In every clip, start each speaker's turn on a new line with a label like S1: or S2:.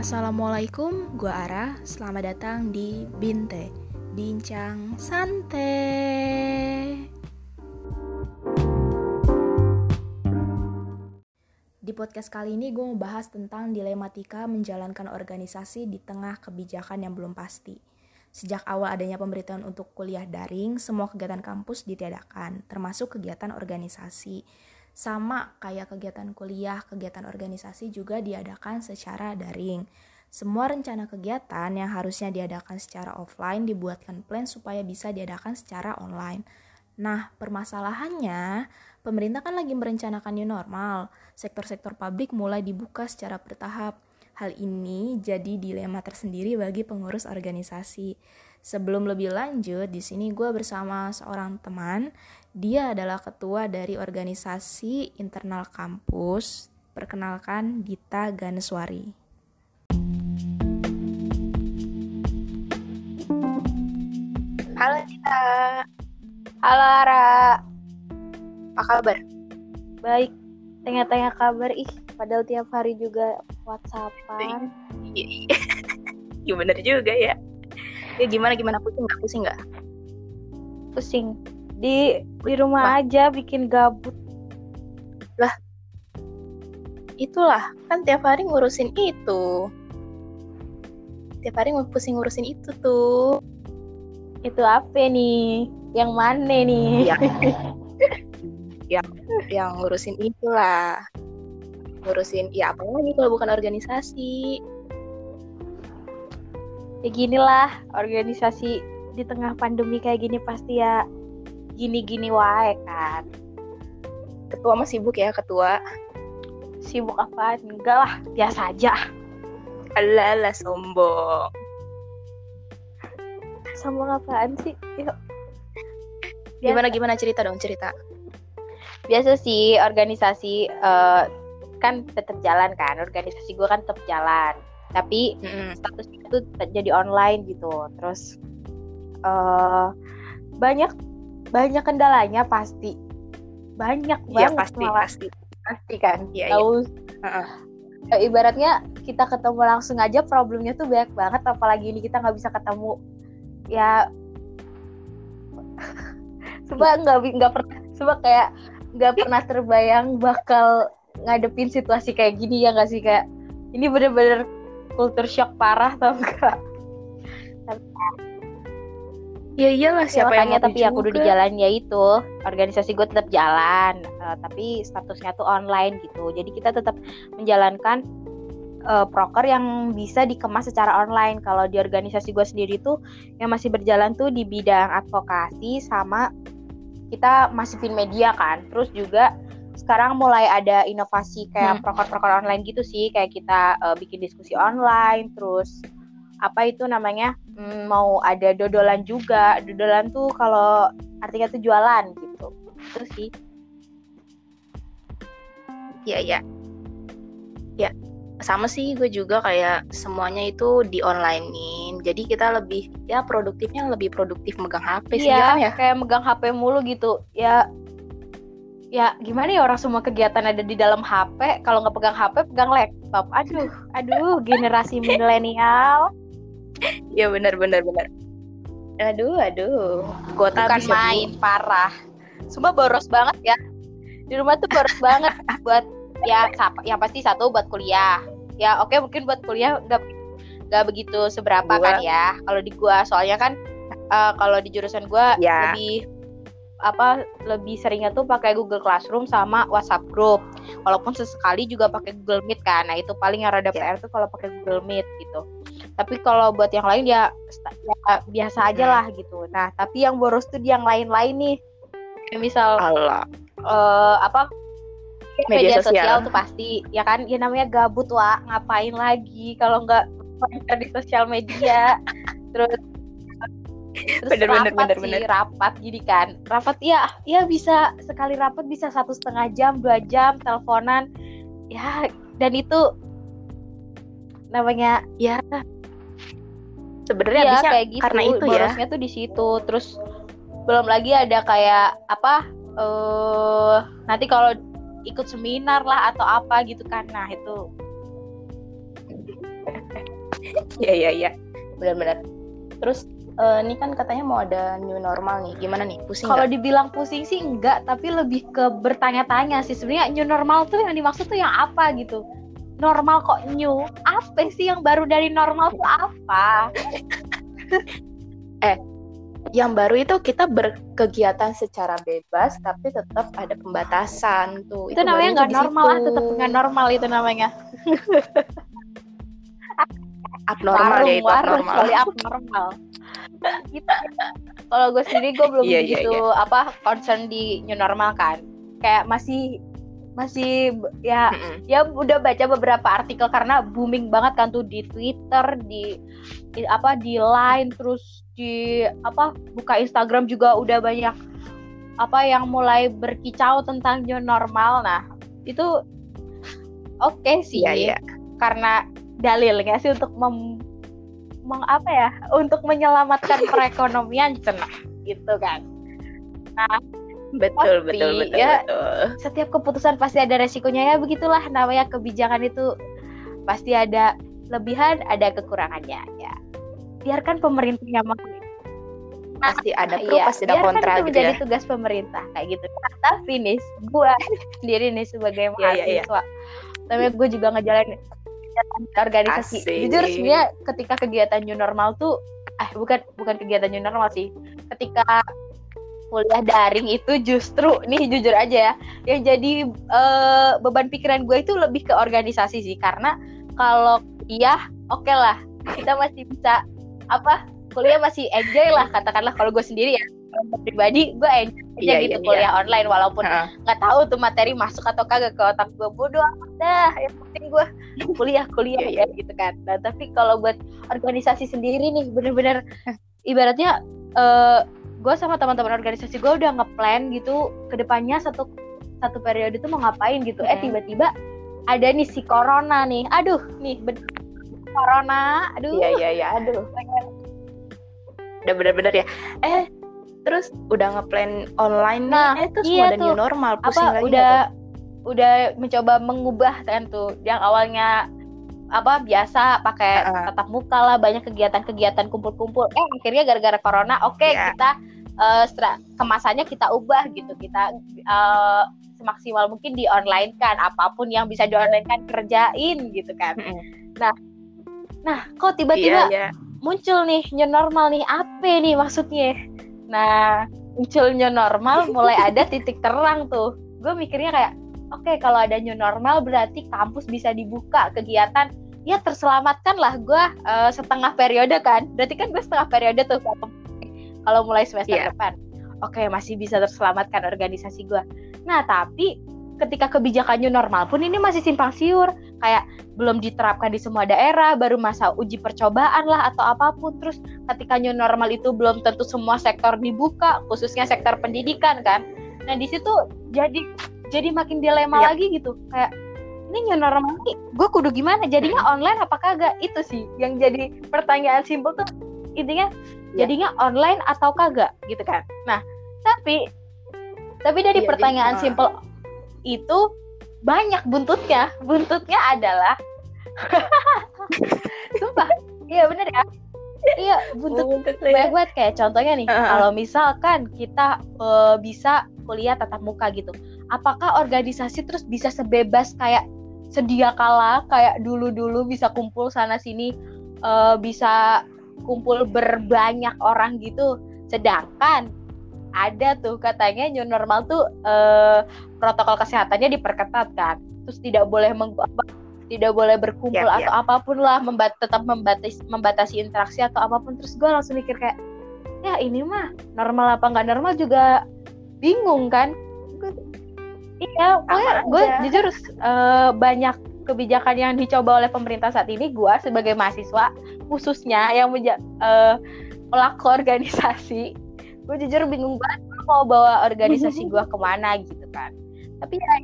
S1: Assalamualaikum, gue Ara. Selamat datang di Binte, Bincang Santai. Di podcast kali ini gue mau bahas tentang dilematika menjalankan organisasi di tengah kebijakan yang belum pasti. Sejak awal adanya pemberitahuan untuk kuliah daring, semua kegiatan kampus ditiadakan, termasuk kegiatan organisasi sama kayak kegiatan kuliah, kegiatan organisasi juga diadakan secara daring. Semua rencana kegiatan yang harusnya diadakan secara offline dibuatkan plan supaya bisa diadakan secara online. Nah, permasalahannya, pemerintah kan lagi merencanakan new normal. Sektor-sektor pabrik mulai dibuka secara bertahap. Hal ini jadi dilema tersendiri bagi pengurus organisasi. Sebelum lebih lanjut, di sini gue bersama seorang teman. Dia adalah ketua dari organisasi internal kampus. Perkenalkan Gita Ganeswari.
S2: Halo Gita. Halo Ara. Apa kabar?
S3: Baik. Tanya-tanya kabar ih, padahal tiap hari juga WhatsAppan.
S2: Iya, iya. Ya bener juga ya ya gimana gimana pusing nggak pusing nggak
S3: pusing di di rumah Wah. aja bikin gabut.
S2: Lah. Itulah kan tiap hari ngurusin itu. Tiap hari pusing ngurusin itu tuh.
S3: Itu apa nih? Yang mana nih?
S2: Yang yang yang ngurusin itulah. Ngurusin ya apa lagi kalau bukan organisasi.
S3: Ya ginilah organisasi di tengah pandemi kayak gini pasti ya gini-gini wae kan.
S2: Ketua mah sibuk ya ketua?
S3: Sibuk apa enggak lah biasa aja.
S2: Ala sombong.
S3: Sombong apaan sih? Yuk.
S2: Gimana gimana cerita dong cerita?
S3: Biasa sih organisasi uh, kan tetap jalan kan. Organisasi gue kan tetap jalan. Tapi mm-hmm. status itu jadi online gitu. Terus uh, banyak banyak kendalanya pasti. Banyak
S2: ya, banget pasti malah. pasti.
S3: Pasti kan? Ya, tahu? Ya. Uh-uh. ibaratnya kita ketemu langsung aja problemnya tuh banyak banget apalagi ini kita nggak bisa ketemu. Ya coba nggak nggak pernah coba kayak nggak pernah terbayang bakal ngadepin situasi kayak gini ya nggak sih? Kayak ini bener-bener culture shock parah tau enggak
S2: Ya iyalah ya, siapa ya,
S3: yang tapi aku udah di jalan ya itu. Organisasi gue tetap jalan uh, tapi statusnya tuh online gitu. Jadi kita tetap menjalankan uh, proker yang bisa dikemas secara online. Kalau di organisasi gue sendiri tuh yang masih berjalan tuh di bidang advokasi sama kita masifin media kan. Terus juga sekarang mulai ada inovasi kayak hmm. proker-proker online gitu sih. Kayak kita uh, bikin diskusi online terus apa itu namanya hmm, mau ada dodolan juga. Dodolan tuh kalau artinya tuh jualan gitu. Terus sih.
S2: Ya ya ya sama sih gue juga kayak semuanya itu di onlinein jadi kita lebih ya produktifnya lebih produktif megang HP sih
S3: ya, ya? kayak megang HP mulu gitu. Ya ya gimana ya orang semua kegiatan ada di dalam HP kalau nggak pegang HP pegang laptop. Aduh aduh generasi milenial
S2: ya benar benar benar aduh aduh
S3: gue bukan main dulu. parah semua boros banget ya di rumah tuh boros banget buat ya yang pasti satu buat kuliah ya oke mungkin buat kuliah nggak nggak begitu seberapa gua. kan ya kalau di gua soalnya kan uh, kalau di jurusan gua ya. lebih apa lebih seringnya tuh pakai Google Classroom sama WhatsApp Group. Walaupun sesekali juga pakai Google Meet kan. Nah, itu paling yang rada yeah. PR tuh kalau pakai Google Meet gitu. Tapi kalau buat yang lain ya, ya biasa aja hmm. lah gitu. Nah, tapi yang boros tuh yang lain-lain nih. Kayak misal
S2: Allah.
S3: Uh, apa media, media sosial. sosial tuh pasti ya kan ya namanya gabut wa ngapain lagi kalau nggak di sosial media terus terus bener, rapat bener, bener, sih bener. rapat gini kan rapat ya ya bisa sekali rapat bisa satu setengah jam dua jam teleponan ya dan itu namanya
S2: ya sebenarnya
S3: ya,
S2: bisa
S3: kayak gitu
S2: karena itu ya
S3: borosnya tuh di situ terus belum lagi ada kayak apa eh uh, nanti kalau ikut seminar lah atau apa gitu kan nah itu
S2: Iya iya iya. Benar-benar. Terus uh, ini kan katanya mau ada new normal nih. Gimana nih? Pusing
S3: Kalau dibilang pusing sih enggak, tapi lebih ke bertanya-tanya sih. Sebenarnya new normal tuh yang dimaksud tuh yang apa gitu? Normal kok new? Apa sih yang baru dari normal tuh apa?
S2: Yang baru itu kita berkegiatan secara bebas tapi tetap ada pembatasan tuh.
S3: Itu, namanya
S2: barunya
S3: nggak normal ah, tetap nggak normal itu namanya.
S2: abnormal ya itu
S3: warung
S2: abnormal.
S3: abnormal. gitu. Kalau gue sendiri gue belum
S2: Iya, iya,
S3: begitu apa concern di new normal kan. Kayak masih masih ya
S2: Mm-mm.
S3: ya udah baca beberapa artikel karena booming banget kan tuh di Twitter, di, di apa di Line terus di apa buka Instagram juga udah banyak apa yang mulai berkicau tentang new normal. Nah, itu oke sih
S2: Iya iya.
S3: karena dalilnya sih untuk mem, meng- apa ya untuk menyelamatkan perekonomian cenah gitu kan
S2: Betul
S3: Tapi,
S2: betul betul
S3: ya,
S2: betul.
S3: setiap keputusan pasti ada resikonya ya. Begitulah namanya kebijakan itu. Pasti ada lebihan ada kekurangannya ya. Biarkan pemerintah yang
S2: Pasti ada pro
S3: Iya,
S2: pasti ada
S3: biarkan
S2: kontra
S3: itu
S2: gitu
S3: menjadi
S2: ya.
S3: tugas pemerintah kayak gitu. Tapi nih gua sendiri nih sebagai
S2: Iya, iya, iya.
S3: mahasiswa. Tapi gue juga ngejalanin organisasi.
S2: Asik.
S3: jujur sebenarnya ketika kegiatan new normal tuh ah bukan bukan kegiatan new normal sih. Ketika kuliah daring itu justru nih jujur aja ya yang jadi eh, beban pikiran gue itu lebih ke organisasi sih. Karena kalau kuliah oke lah kita masih bisa apa kuliah masih enjoy lah katakanlah kalau gue sendiri ya. Pribadi gue enjoy aja
S2: Iya,
S3: gitu
S2: iya,
S3: kuliah online walaupun nggak tahu tuh materi masuk atau kagak ke otak gue. Bodoh dah yang penting gue kuliah kuliah
S2: Iya,
S3: ya gitu kan. Nah tapi kalau buat organisasi sendiri nih bener-bener ibaratnya eh gue sama teman-teman organisasi gue udah ngeplan gitu ke depannya satu satu periode tuh mau ngapain gitu eh
S2: Hmm.
S3: tiba-tiba ada nih si corona nih aduh nih corona aduh
S2: Iya iya iya. Aduh. Udah bener-bener ya. Eh terus udah ngeplan online nih.
S3: Nah,
S2: eh terus
S3: iya tuh.
S2: new normal. Pusing
S3: apa
S2: lagi
S3: udah udah mencoba mengubah kan tuh yang awalnya apa biasa pakai
S2: Heeh.
S3: tatap muka lah banyak kegiatan-kegiatan kumpul-kumpul eh akhirnya gara-gara corona oke
S2: Iya.
S3: kita stra- kemasannya kita ubah gitu. Kita eh, semaksimal mungkin di online kan apa pun yang bisa di online kan kerjain gitu kan.
S2: Mm-mm.
S3: nah kok
S2: Iya
S3: tiba-tiba
S2: iya.
S3: muncul nih new normal nih. Apa nih maksudnya? Nah munculnya normal mulai ada titik terang tuh. Gue mikirnya kayak oke kalau ada new normal berarti kampus bisa dibuka kegiatan. Ya terselamatkan lah gue eh, setengah periode kan. Berarti kan gue setengah periode tuh kalau- mulai semester
S2: Iya.
S3: depan. Oke masih bisa terselamatkan organisasi gue nah tapi ketika kebijakan new normal pun ini masih simpang siur. Kayak belum diterapkan di semua daerah baru masa uji percobaan lah atau apa pun. Terus ketika new normal itu belum tentu semua sektor dibuka khususnya sektor pendidikan kan? Nah di situ jadi jadi makin dilema
S2: Yap.
S3: lagi gitu. Kayak ini new normal nih gue kudu gimana? Jadinya online apa kagak? Itu sih yang jadi pertanyaan simpel tuh intinya
S2: Yap.
S3: jadinya online atau kagak gitu kan. Nah tapi tapi dari
S2: Iya,
S3: pertanyaan
S2: jadi,
S3: simpel itu banyak buntutnya. Buntutnya adalah sumpah. Iya bener ya? Iya buntut
S2: Buntut
S3: banyak banget. Kayak contohnya nih
S2: Heeh.
S3: kalau misalkan kita eh, bisa kuliah tatap muka gitu apakah organisasi terus bisa sebebas kayak sedia kala kayak dulu-dulu bisa kumpul sana sini eh, bisa kumpul berbanyak orang gitu. Sedangkan ada tuh katanya new normal tuh eh, protokol kesehatannya diperketat kan. Terus tidak boleh meng tidak boleh berkumpul
S2: Yap,
S3: atau apa pun lah membat tetap membatasi membatasi interaksi atau apa pun. Terus gue langsung mikir kayak ya ini mah normal apa nggak normal juga bingung kan? Iya gue
S2: aja.
S3: jujur eh, banyak kebijakan yang dicoba oleh pemerintah saat ini gue sebagai mahasiswa khususnya yang menja- eh, pelaku organisasi gue jujur bingung banget mau bawa organisasi gue ke mana gitu kan tapi ya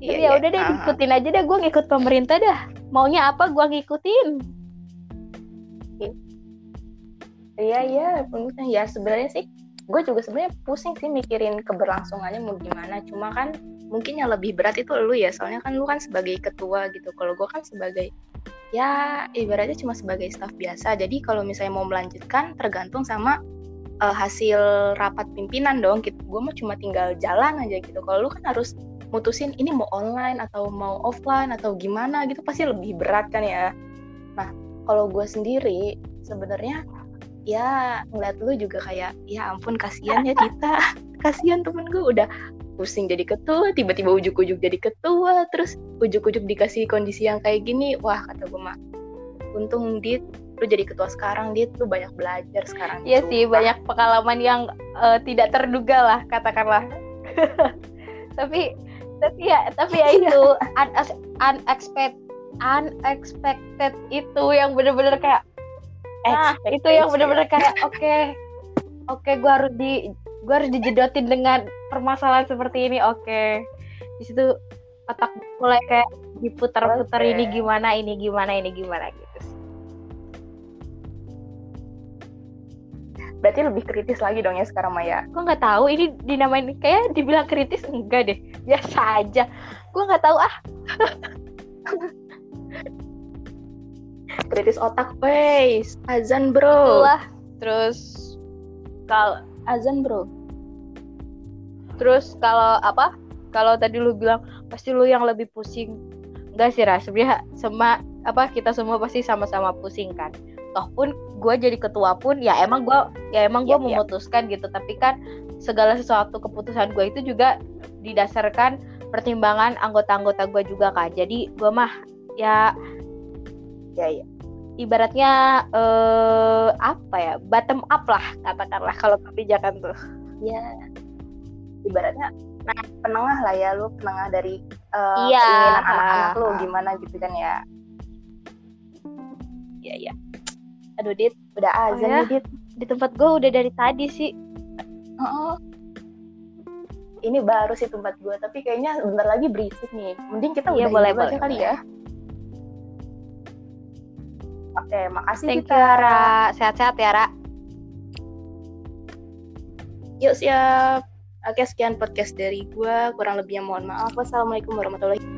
S2: Iya,
S3: ya
S2: iya.
S3: udah deh
S2: Aha.
S3: ikutin aja deh gue ngikut pemerintah dah maunya apa gue ngikutin
S2: Iya iya, penting ya sebenarnya sih gue juga sebenarnya pusing sih mikirin keberlangsungannya mau gimana. Cuma kan mungkin yang lebih berat itu lu ya, soalnya kan lu kan sebagai ketua gitu. Kalau gue kan sebagai ya ibaratnya cuma sebagai staff biasa. Jadi kalau misalnya mau melanjutkan tergantung sama uh, hasil rapat pimpinan dong. Gitu. Gue mah cuma tinggal jalan aja gitu. Kalau lu kan harus mutusin ini mau online atau mau offline atau gimana gitu pasti lebih berat kan ya. Nah kalau gue sendiri sebenarnya ya ngeliat lu juga kayak ya ampun kasihan ya kita kasihan temen gue udah pusing jadi ketua tiba-tiba ujuk-ujuk jadi ketua terus ujuk-ujuk dikasih kondisi yang kayak gini wah kata gue mah untung dit lu jadi ketua sekarang dit lu banyak belajar sekarang.
S3: Iya sih banyak pengalaman yang uh, tidak terduga lah katakanlah. Tapi tapi ya tapi ya iya. itu un unexpected unexpected itu yang bener-bener kayak eh itu yang bener-bener kayak oke okay, oke okay, gue harus di gue harus dijedotin dengan permasalahan seperti ini oke. Okay. di situ otak mulai kayak diputar-putar okay. ini gimana ini gimana ini gimana gitu
S2: berarti lebih kritis lagi dong ya sekarang Maya?
S3: Gue nggak tahu ini dinamain kayak dibilang kritis enggak deh. Biasa aja. Gue nggak tahu ah.
S2: Kritis otak wes azan bro.
S3: Itulah. terus kalau
S2: azan bro
S3: terus kalau apa kalau tadi lu bilang pasti lu yang lebih pusing. Enggak sih Ras sebenarnya sama apa kita semua pasti sama-sama pusing kan. Toh pun gue jadi ketua pun ya emang gue ya emang gue yep, memutuskan yep. gitu. Tapi kan segala sesuatu keputusan gue itu juga didasarkan pertimbangan anggota-anggota gue juga kan jadi gue mah ya ya ya. ibaratnya eh, apa ya bottom up lah katakanlah kalau kebijakan tuh.
S2: Ya ibaratnya nah, penengah lah ya lu penengah dari uh, iya. keinginan anak-anak lu gimana gitu kan ya
S3: iya iya
S2: aduh dit udah azan oh, ya? dit
S3: di tempat gue udah dari tadi sih
S2: uh -uh. ini baru sih tempat gue tapi kayaknya bentar lagi berisik nih mending kita
S3: iya,
S2: udah
S3: boleh, boleh,
S2: aja kali ya Oke, makasih
S3: Thank kita. you. Sehat-sehat ya, Ra.
S2: Yuk, siap. Oke, sekian podcast dari gue. Kurang lebihnya mohon maaf. Wassalamualaikum warahmatullahi.